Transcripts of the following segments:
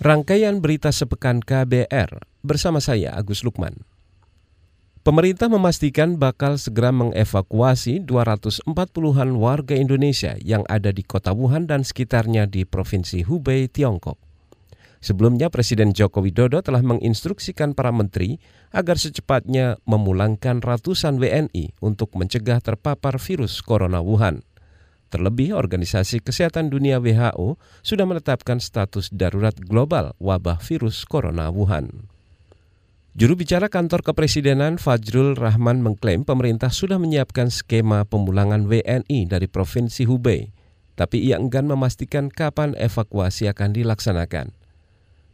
Rangkaian berita sepekan KBR bersama saya Agus Lukman. Pemerintah memastikan bakal segera mengevakuasi 240-an warga Indonesia yang ada di kota Wuhan dan sekitarnya di Provinsi Hubei, Tiongkok. Sebelumnya Presiden Joko Widodo telah menginstruksikan para menteri agar secepatnya memulangkan ratusan WNI untuk mencegah terpapar virus corona Wuhan. Terlebih, Organisasi Kesehatan Dunia WHO sudah menetapkan status darurat global wabah virus corona Wuhan. Juru bicara kantor kepresidenan Fajrul Rahman mengklaim pemerintah sudah menyiapkan skema pemulangan WNI dari Provinsi Hubei, tapi ia enggan memastikan kapan evakuasi akan dilaksanakan.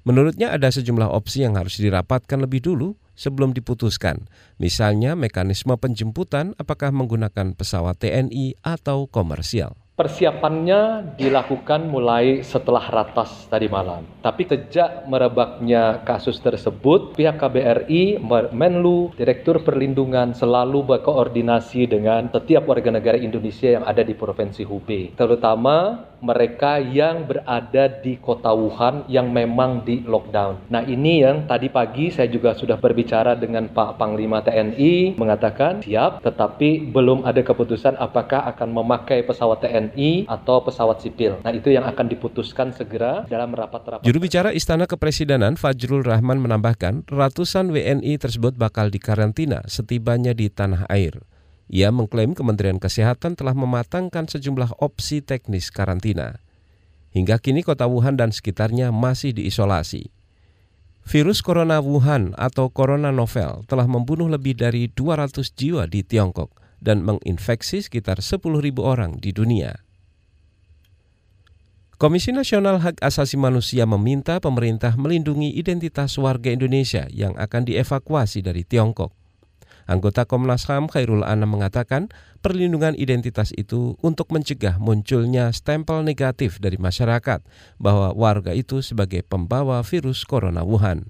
Menurutnya ada sejumlah opsi yang harus dirapatkan lebih dulu sebelum diputuskan, misalnya mekanisme penjemputan apakah menggunakan pesawat TNI atau komersial. Persiapannya dilakukan mulai setelah ratas tadi malam. Tapi sejak merebaknya kasus tersebut, pihak KBRI, Menlu, Direktur Perlindungan selalu berkoordinasi dengan setiap warga negara Indonesia yang ada di Provinsi Hubei. Terutama mereka yang berada di kota Wuhan yang memang di lockdown. Nah ini yang tadi pagi saya juga sudah berbicara dengan Pak Panglima TNI mengatakan siap tetapi belum ada keputusan apakah akan memakai pesawat TNI atau pesawat sipil. Nah, itu yang akan diputuskan segera dalam rapat-rapat. Juru bicara Istana Kepresidenan Fajrul Rahman menambahkan, ratusan WNI tersebut bakal dikarantina setibanya di tanah air. Ia mengklaim Kementerian Kesehatan telah mematangkan sejumlah opsi teknis karantina. Hingga kini kota Wuhan dan sekitarnya masih diisolasi. Virus corona Wuhan atau corona novel telah membunuh lebih dari 200 jiwa di Tiongkok dan menginfeksi sekitar 10.000 orang di dunia. Komisi Nasional Hak Asasi Manusia meminta pemerintah melindungi identitas warga Indonesia yang akan dievakuasi dari Tiongkok. Anggota Komnas HAM Khairul Anam mengatakan perlindungan identitas itu untuk mencegah munculnya stempel negatif dari masyarakat bahwa warga itu sebagai pembawa virus corona Wuhan.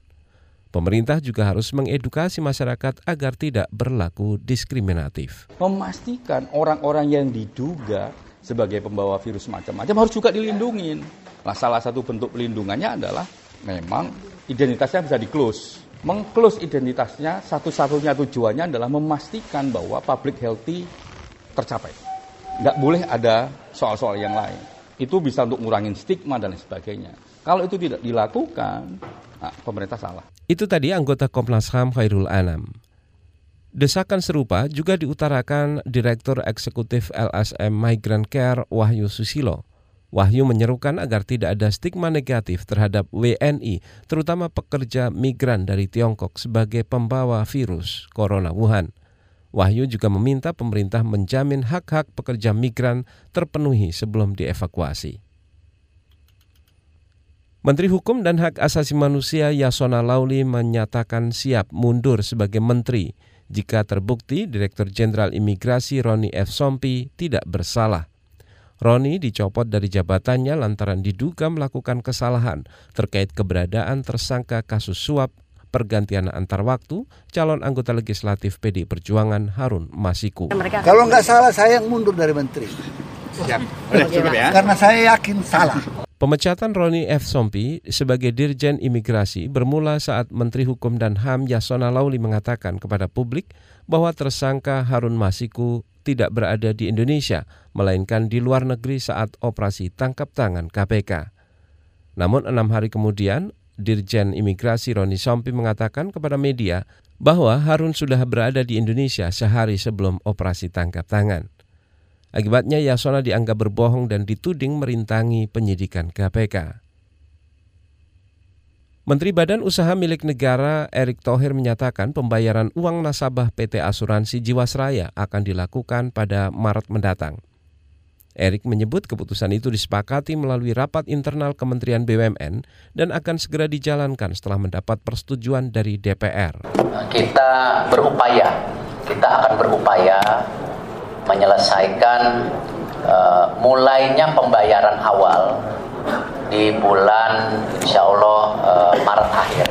Pemerintah juga harus mengedukasi masyarakat agar tidak berlaku diskriminatif. Memastikan orang-orang yang diduga sebagai pembawa virus macam-macam harus juga dilindungi. Nah, salah satu bentuk pelindungannya adalah memang identitasnya bisa di-close. Meng-close identitasnya satu-satunya tujuannya adalah memastikan bahwa public healthy tercapai. Nggak boleh ada soal-soal yang lain. Itu bisa untuk ngurangin stigma dan sebagainya. Kalau itu tidak dilakukan, nah, pemerintah salah. Itu tadi anggota Komnas HAM Khairul Anam. Desakan serupa juga diutarakan Direktur Eksekutif LSM Migrant Care Wahyu Susilo. Wahyu menyerukan agar tidak ada stigma negatif terhadap WNI, terutama pekerja migran dari Tiongkok sebagai pembawa virus corona Wuhan. Wahyu juga meminta pemerintah menjamin hak-hak pekerja migran terpenuhi sebelum dievakuasi. Menteri Hukum dan Hak Asasi Manusia Yasona Lauli menyatakan siap mundur sebagai menteri jika terbukti Direktur Jenderal Imigrasi Roni F. Sompi tidak bersalah. Roni dicopot dari jabatannya lantaran diduga melakukan kesalahan terkait keberadaan tersangka kasus suap pergantian antar waktu calon anggota legislatif PD Perjuangan Harun Masiku. Kalau nggak salah saya yang mundur dari menteri. Siap. Udah, cukup ya. Karena saya yakin salah. Pemecatan Roni F. Sompi sebagai Dirjen Imigrasi bermula saat Menteri Hukum dan HAM Yasona Lauli mengatakan kepada publik bahwa tersangka Harun Masiku tidak berada di Indonesia, melainkan di luar negeri saat operasi tangkap tangan KPK. Namun enam hari kemudian, Dirjen Imigrasi Roni Sompi mengatakan kepada media bahwa Harun sudah berada di Indonesia sehari sebelum operasi tangkap tangan. Akibatnya Yasona dianggap berbohong dan dituding merintangi penyidikan KPK. Menteri Badan Usaha Milik Negara Erick Thohir menyatakan pembayaran uang nasabah PT Asuransi Jiwasraya akan dilakukan pada Maret mendatang. Erick menyebut keputusan itu disepakati melalui rapat internal Kementerian BUMN dan akan segera dijalankan setelah mendapat persetujuan dari DPR. Kita berupaya, kita akan berupaya menyelesaikan uh, mulainya pembayaran awal di bulan insya Allah uh, Maret akhir.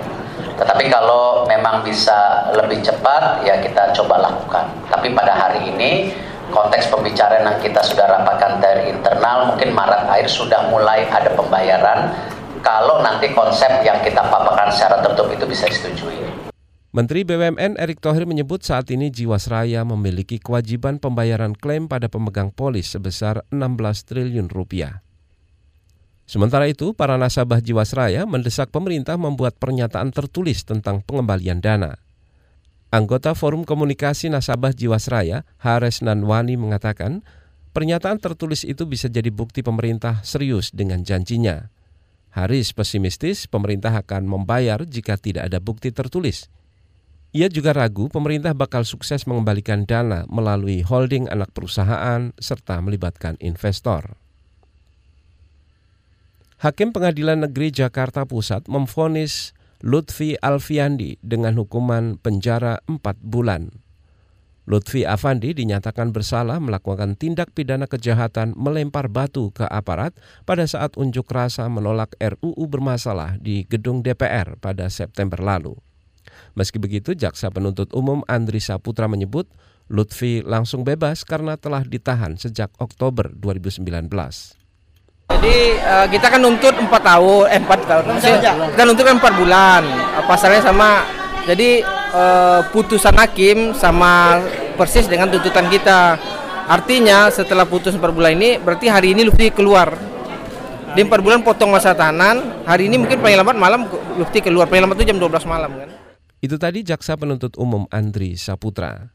Tetapi kalau memang bisa lebih cepat ya kita coba lakukan. Tapi pada hari ini konteks pembicaraan yang kita sudah rapatkan dari internal mungkin Maret akhir sudah mulai ada pembayaran kalau nanti konsep yang kita paparkan secara tertutup itu bisa disetujui. Menteri BUMN Erick Thohir menyebut saat ini Jiwasraya memiliki kewajiban pembayaran klaim pada pemegang polis sebesar 16 triliun rupiah. Sementara itu, para nasabah Jiwasraya mendesak pemerintah membuat pernyataan tertulis tentang pengembalian dana. Anggota Forum Komunikasi Nasabah Jiwasraya, Hares Nanwani mengatakan, pernyataan tertulis itu bisa jadi bukti pemerintah serius dengan janjinya. Haris pesimistis pemerintah akan membayar jika tidak ada bukti tertulis. Ia juga ragu pemerintah bakal sukses mengembalikan dana melalui holding anak perusahaan serta melibatkan investor. Hakim Pengadilan Negeri Jakarta Pusat memfonis Lutfi Alfiandi dengan hukuman penjara 4 bulan. Lutfi Afandi dinyatakan bersalah melakukan tindak pidana kejahatan melempar batu ke aparat pada saat unjuk rasa menolak RUU bermasalah di gedung DPR pada September lalu. Meski begitu, Jaksa Penuntut Umum Andri Saputra menyebut Lutfi langsung bebas karena telah ditahan sejak Oktober 2019. Jadi uh, kita kan nuntut 4 tahun, eh 4 tahun. kita nuntut kan 4 bulan. Pasalnya sama. Jadi uh, putusan hakim sama persis dengan tuntutan kita. Artinya setelah putus 4 bulan ini berarti hari ini Lutfi keluar. Di 4 bulan potong masa tahanan, hari ini mungkin paling lambat malam Lutfi keluar. Paling lambat itu jam 12 malam kan. Itu tadi Jaksa Penuntut Umum Andri Saputra.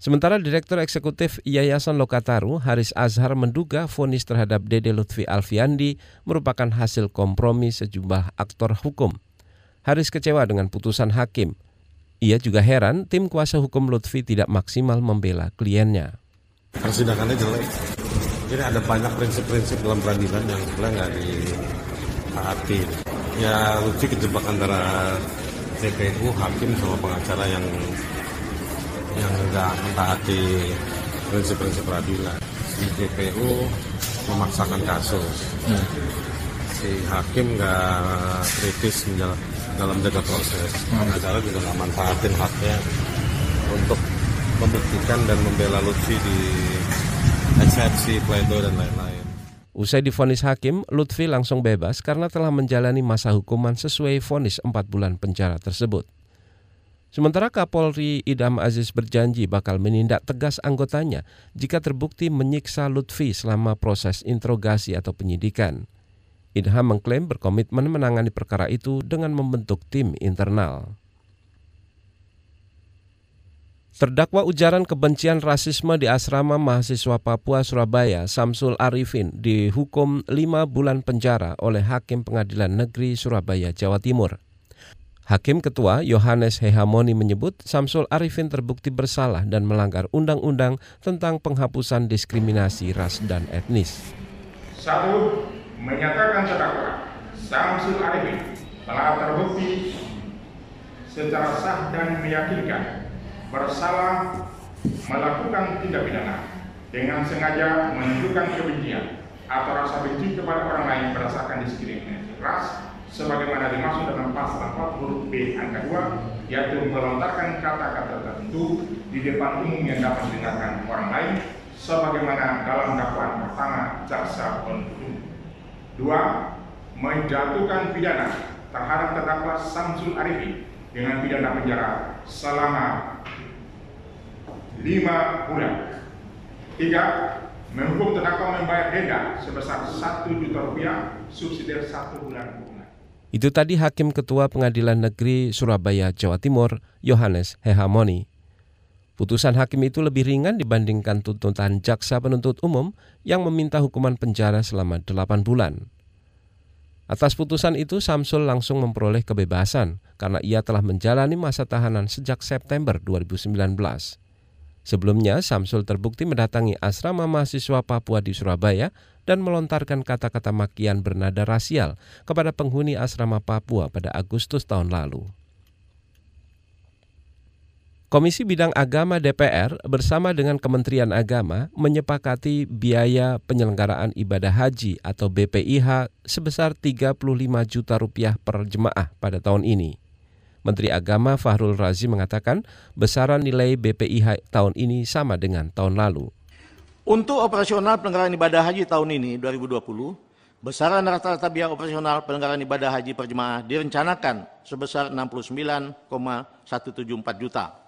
Sementara Direktur Eksekutif Yayasan Lokataru, Haris Azhar menduga vonis terhadap Dede Lutfi Alfiandi merupakan hasil kompromi sejumlah aktor hukum. Haris kecewa dengan putusan hakim. Ia juga heran tim kuasa hukum Lutfi tidak maksimal membela kliennya. Persidangannya jelek. Jadi ada banyak prinsip-prinsip dalam peradilan yang sebenarnya nggak ditaati. Ya Lutfi kejebak antara TPU hakim sama pengacara yang yang nggak mentaati prinsip-prinsip peradilan. Si TPU memaksakan kasus. Hmm. Si hakim nggak kritis dalam jaga proses. Hmm. Pengacara juga nggak manfaatin haknya untuk membuktikan dan membela Lutfi di eksepsi, pledoi dan lain-lain. Usai difonis hakim, Lutfi langsung bebas karena telah menjalani masa hukuman sesuai vonis 4 bulan penjara tersebut. Sementara Kapolri Idam Aziz berjanji bakal menindak tegas anggotanya jika terbukti menyiksa Lutfi selama proses interogasi atau penyidikan. Idham mengklaim berkomitmen menangani perkara itu dengan membentuk tim internal. Terdakwa ujaran kebencian rasisme di asrama mahasiswa Papua Surabaya Samsul Arifin dihukum lima bulan penjara oleh Hakim Pengadilan Negeri Surabaya, Jawa Timur. Hakim Ketua Yohanes Hehamoni menyebut Samsul Arifin terbukti bersalah dan melanggar undang-undang tentang penghapusan diskriminasi ras dan etnis. Satu, menyatakan terdakwa Samsul Arifin telah terbukti secara sah dan meyakinkan bersalah melakukan tindak pidana dengan sengaja menunjukkan kebencian atau rasa benci kepada orang lain berdasarkan diskriminasi ras sebagaimana dimaksud dalam pasal 4 huruf B angka 2 yaitu melontarkan kata-kata tertentu di depan umum yang dapat didengarkan orang lain sebagaimana dalam dakwaan pertama jaksa penuntut Dua, menjatuhkan pidana terhadap terdakwa Samsul Arifin dengan pidana penjara selama lima bulan. Tiga, menghukum terdakwa membayar denda sebesar satu juta rupiah subsidi satu bulan kurungan. Itu tadi Hakim Ketua Pengadilan Negeri Surabaya, Jawa Timur, Yohanes Hehamoni. Putusan hakim itu lebih ringan dibandingkan tuntutan jaksa penuntut umum yang meminta hukuman penjara selama 8 bulan. Atas putusan itu, Samsul langsung memperoleh kebebasan karena ia telah menjalani masa tahanan sejak September 2019. Sebelumnya, Samsul terbukti mendatangi asrama mahasiswa Papua di Surabaya dan melontarkan kata-kata makian bernada rasial kepada penghuni asrama Papua pada Agustus tahun lalu. Komisi Bidang Agama DPR bersama dengan Kementerian Agama menyepakati biaya penyelenggaraan ibadah haji atau BPIH sebesar 35 juta rupiah per jemaah pada tahun ini. Menteri Agama Fahrul Razi mengatakan besaran nilai BPIH tahun ini sama dengan tahun lalu. Untuk operasional penyelenggaraan ibadah haji tahun ini 2020, Besaran rata-rata biaya operasional penyelenggaraan ibadah haji per jemaah direncanakan sebesar 69,174 juta.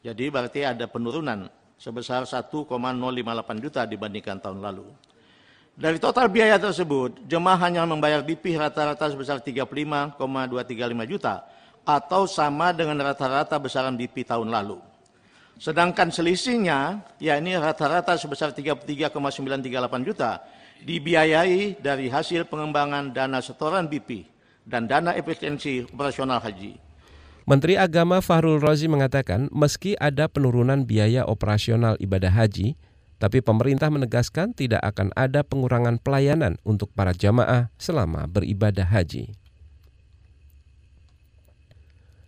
Jadi berarti ada penurunan sebesar 1,058 juta dibandingkan tahun lalu. Dari total biaya tersebut, jemaah hanya membayar BP rata-rata sebesar 35,235 juta atau sama dengan rata-rata besaran BP tahun lalu. Sedangkan selisihnya, yakni rata-rata sebesar 33,938 juta, dibiayai dari hasil pengembangan dana setoran BP dan dana efisiensi operasional haji. Menteri Agama Fahrul Razi mengatakan meski ada penurunan biaya operasional ibadah haji, tapi pemerintah menegaskan tidak akan ada pengurangan pelayanan untuk para jamaah selama beribadah haji.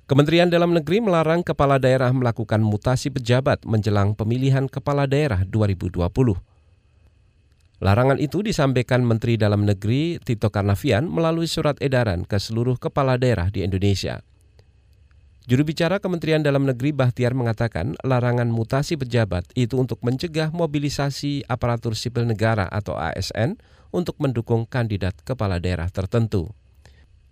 Kementerian Dalam Negeri melarang kepala daerah melakukan mutasi pejabat menjelang pemilihan kepala daerah 2020. Larangan itu disampaikan Menteri Dalam Negeri Tito Karnavian melalui surat edaran ke seluruh kepala daerah di Indonesia. Juru bicara Kementerian Dalam Negeri Bahtiar mengatakan larangan mutasi pejabat itu untuk mencegah mobilisasi aparatur sipil negara atau ASN untuk mendukung kandidat kepala daerah tertentu.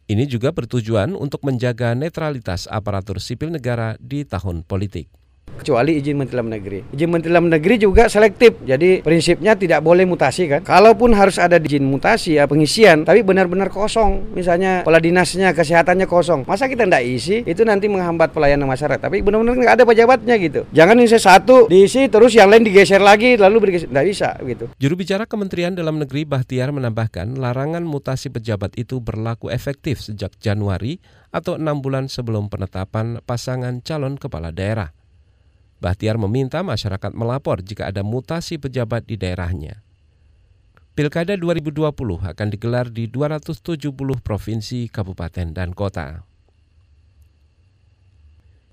Ini juga bertujuan untuk menjaga netralitas aparatur sipil negara di tahun politik kecuali izin Menteri Dalam Negeri. Izin Menteri Dalam Negeri juga selektif, jadi prinsipnya tidak boleh mutasi kan. Kalaupun harus ada izin mutasi ya pengisian, tapi benar-benar kosong, misalnya kepala dinasnya, kesehatannya kosong. Masa kita tidak isi, itu nanti menghambat pelayanan masyarakat. Tapi benar-benar nggak ada pejabatnya gitu. Jangan ini satu diisi, terus yang lain digeser lagi, lalu bergeser. Tidak bisa gitu. Juru bicara Kementerian Dalam Negeri Bahtiar menambahkan larangan mutasi pejabat itu berlaku efektif sejak Januari atau enam bulan sebelum penetapan pasangan calon kepala daerah. Bahtiar meminta masyarakat melapor jika ada mutasi pejabat di daerahnya. Pilkada 2020 akan digelar di 270 provinsi, kabupaten, dan kota.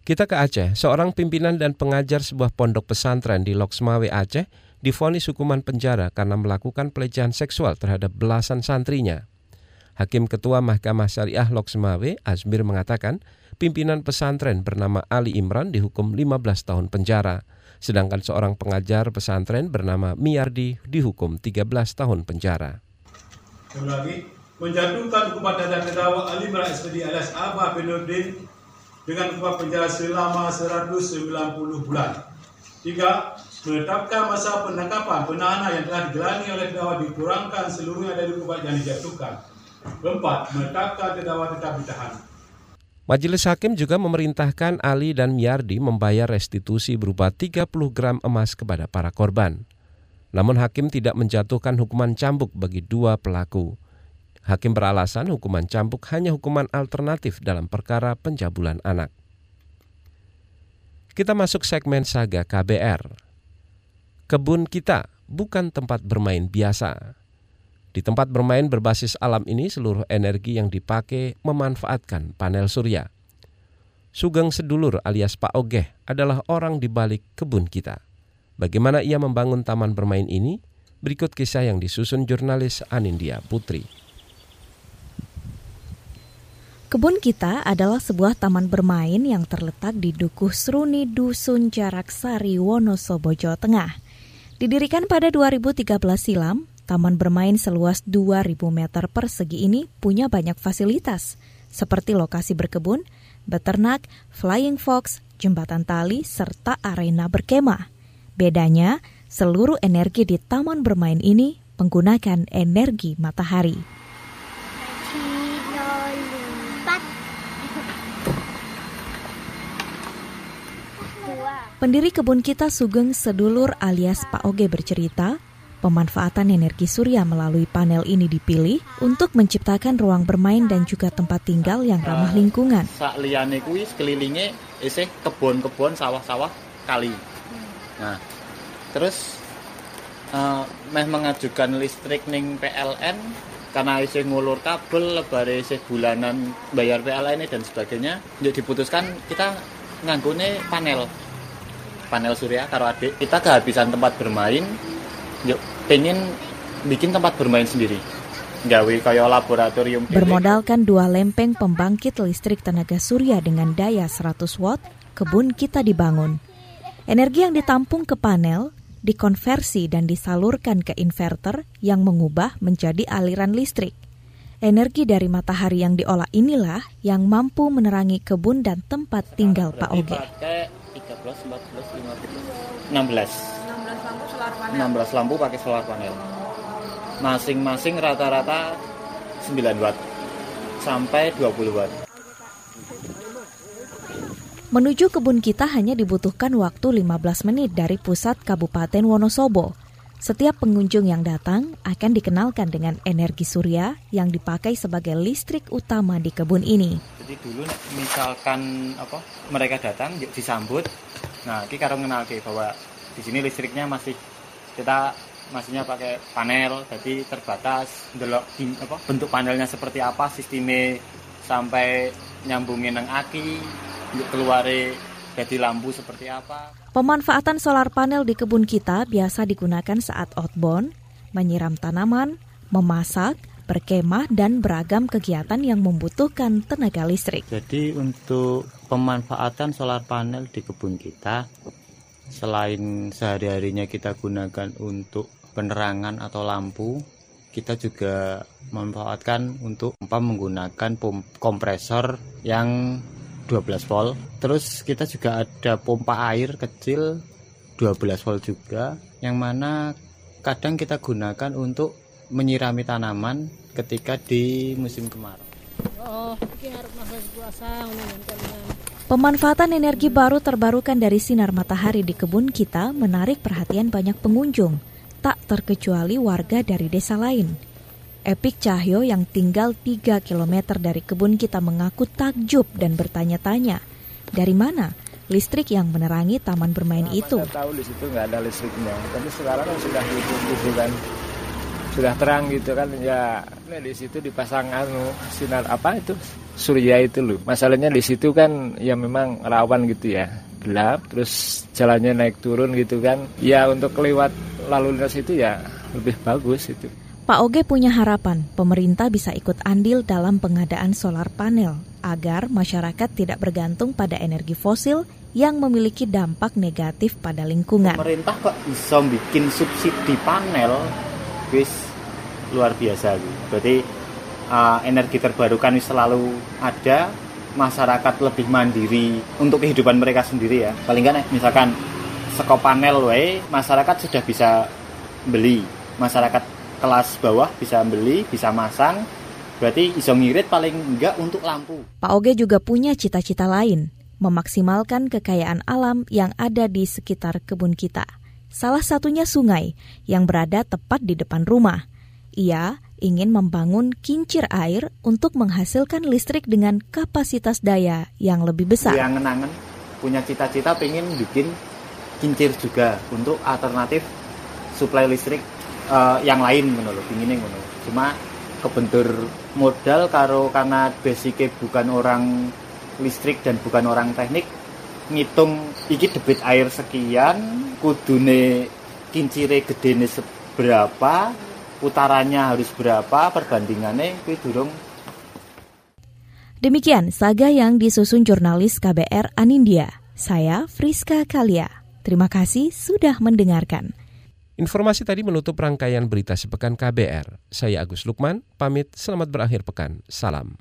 Kita ke Aceh, seorang pimpinan dan pengajar sebuah pondok pesantren di Loksmawe Aceh difonis hukuman penjara karena melakukan pelecehan seksual terhadap belasan santrinya. Hakim Ketua Mahkamah Syariah Loksmawe, Azmir mengatakan, pimpinan pesantren bernama Ali Imran dihukum 15 tahun penjara, sedangkan seorang pengajar pesantren bernama Miardi dihukum 13 tahun penjara. lagi, menjatuhkan hukuman terhadap terdakwa Ali Imran SPD alias Abah Benurdin dengan hukuman penjara selama 190 bulan. Tiga, menetapkan masa penangkapan penahanan yang telah dijalani oleh terdakwa dikurangkan seluruhnya dari hukuman yang dijatuhkan. Keempat, menetapkan terdakwa tetap ditahan. Majelis Hakim juga memerintahkan Ali dan Miardi membayar restitusi berupa 30 gram emas kepada para korban. Namun hakim tidak menjatuhkan hukuman cambuk bagi dua pelaku. Hakim beralasan hukuman cambuk hanya hukuman alternatif dalam perkara pencabulan anak. Kita masuk segmen Saga KBR. Kebun kita bukan tempat bermain biasa. Di tempat bermain berbasis alam ini seluruh energi yang dipakai memanfaatkan panel surya. Sugeng Sedulur alias Pak Ogeh adalah orang di balik kebun kita. Bagaimana ia membangun taman bermain ini? Berikut kisah yang disusun jurnalis Anindya Putri. Kebun kita adalah sebuah taman bermain yang terletak di Dukuh Seruni Dusun Jarak Sari Wonosobo, Jawa Tengah. Didirikan pada 2013 silam, Taman bermain seluas 2.000 meter persegi ini punya banyak fasilitas, seperti lokasi berkebun, beternak, flying fox, jembatan tali, serta arena berkemah. Bedanya, seluruh energi di taman bermain ini menggunakan energi matahari. Pendiri kebun kita Sugeng Sedulur alias Pak Oge bercerita, Pemanfaatan energi surya melalui panel ini dipilih untuk menciptakan ruang bermain dan juga tempat tinggal yang ramah lingkungan. Sak liyane kuwi sekelilingnya isih kebun-kebun, sawah-sawah, kali. Nah, terus uh, meh mengajukan listrik ning PLN karena isih ngulur kabel, lebar isih bulanan bayar PLN dan sebagainya. Jadi diputuskan kita nganggone panel panel surya karo adik kita kehabisan tempat bermain yuk pengen bikin tempat bermain sendiri gawe kayak laboratorium bermodalkan dua lempeng pembangkit listrik tenaga surya dengan daya 100 watt kebun kita dibangun energi yang ditampung ke panel dikonversi dan disalurkan ke inverter yang mengubah menjadi aliran listrik. Energi dari matahari yang diolah inilah yang mampu menerangi kebun dan tempat tinggal Pak Oge. 13, 14, 15, 16. 16 lampu solar panel. 16 lampu pakai solar panel. Masing-masing rata-rata 9 watt sampai 20 watt. Menuju kebun kita hanya dibutuhkan waktu 15 menit dari pusat Kabupaten Wonosobo. Setiap pengunjung yang datang akan dikenalkan dengan energi surya yang dipakai sebagai listrik utama di kebun ini. Jadi dulu misalkan apa mereka datang disambut, nah kita karo kenal bahwa di sini listriknya masih kita masihnya pakai panel, jadi terbatas. Delok apa bentuk panelnya seperti apa, sistemnya sampai nyambungin nang aki, keluar jadi lampu seperti apa. Pemanfaatan solar panel di kebun kita biasa digunakan saat outbound, menyiram tanaman, memasak, berkemah, dan beragam kegiatan yang membutuhkan tenaga listrik. Jadi untuk pemanfaatan solar panel di kebun kita, selain sehari-harinya kita gunakan untuk penerangan atau lampu, kita juga memanfaatkan untuk menggunakan kompresor yang 12 volt. Terus kita juga ada pompa air kecil 12 volt juga yang mana kadang kita gunakan untuk menyirami tanaman ketika di musim kemarau. Oh, Pemanfaatan energi baru terbarukan dari sinar matahari di kebun kita menarik perhatian banyak pengunjung, tak terkecuali warga dari desa lain. Epik Cahyo yang tinggal 3 km dari kebun kita mengaku takjub dan bertanya-tanya, dari mana listrik yang menerangi taman bermain nah, itu? Saya tahu di situ nggak ada listriknya, tapi sekarang kan sudah sudah terang gitu kan, ya nah di situ dipasang anu sinar apa itu surya itu loh. Masalahnya di situ kan ya memang rawan gitu ya, gelap, terus jalannya naik turun gitu kan, ya untuk lewat lalu lintas itu ya lebih bagus itu. Pak Oge punya harapan pemerintah bisa ikut andil dalam pengadaan solar panel agar masyarakat tidak bergantung pada energi fosil yang memiliki dampak negatif pada lingkungan. Pemerintah kok bisa bikin subsidi panel, wis luar biasa gitu. Berarti uh, energi terbarukan selalu ada, masyarakat lebih mandiri untuk kehidupan mereka sendiri ya. Paling kan misalkan sekop panel wae masyarakat sudah bisa beli. Masyarakat kelas bawah bisa beli, bisa masang, berarti iso ngirit paling enggak untuk lampu. Pak Oge juga punya cita-cita lain, memaksimalkan kekayaan alam yang ada di sekitar kebun kita. Salah satunya sungai yang berada tepat di depan rumah. Ia ingin membangun kincir air untuk menghasilkan listrik dengan kapasitas daya yang lebih besar. Yang ngenangan punya cita-cita pengen bikin kincir juga untuk alternatif suplai listrik uh, yang lain menurut ini ngono cuma kebentur modal karo karena basicnya bukan orang listrik dan bukan orang teknik ngitung iki debit air sekian kudune kincire gedene seberapa putarannya harus berapa perbandingannya kuwi durung Demikian saga yang disusun jurnalis KBR Anindya. Saya Friska Kalia. Terima kasih sudah mendengarkan. Informasi tadi menutup rangkaian berita sepekan KBR. Saya Agus Lukman, pamit selamat berakhir pekan. Salam.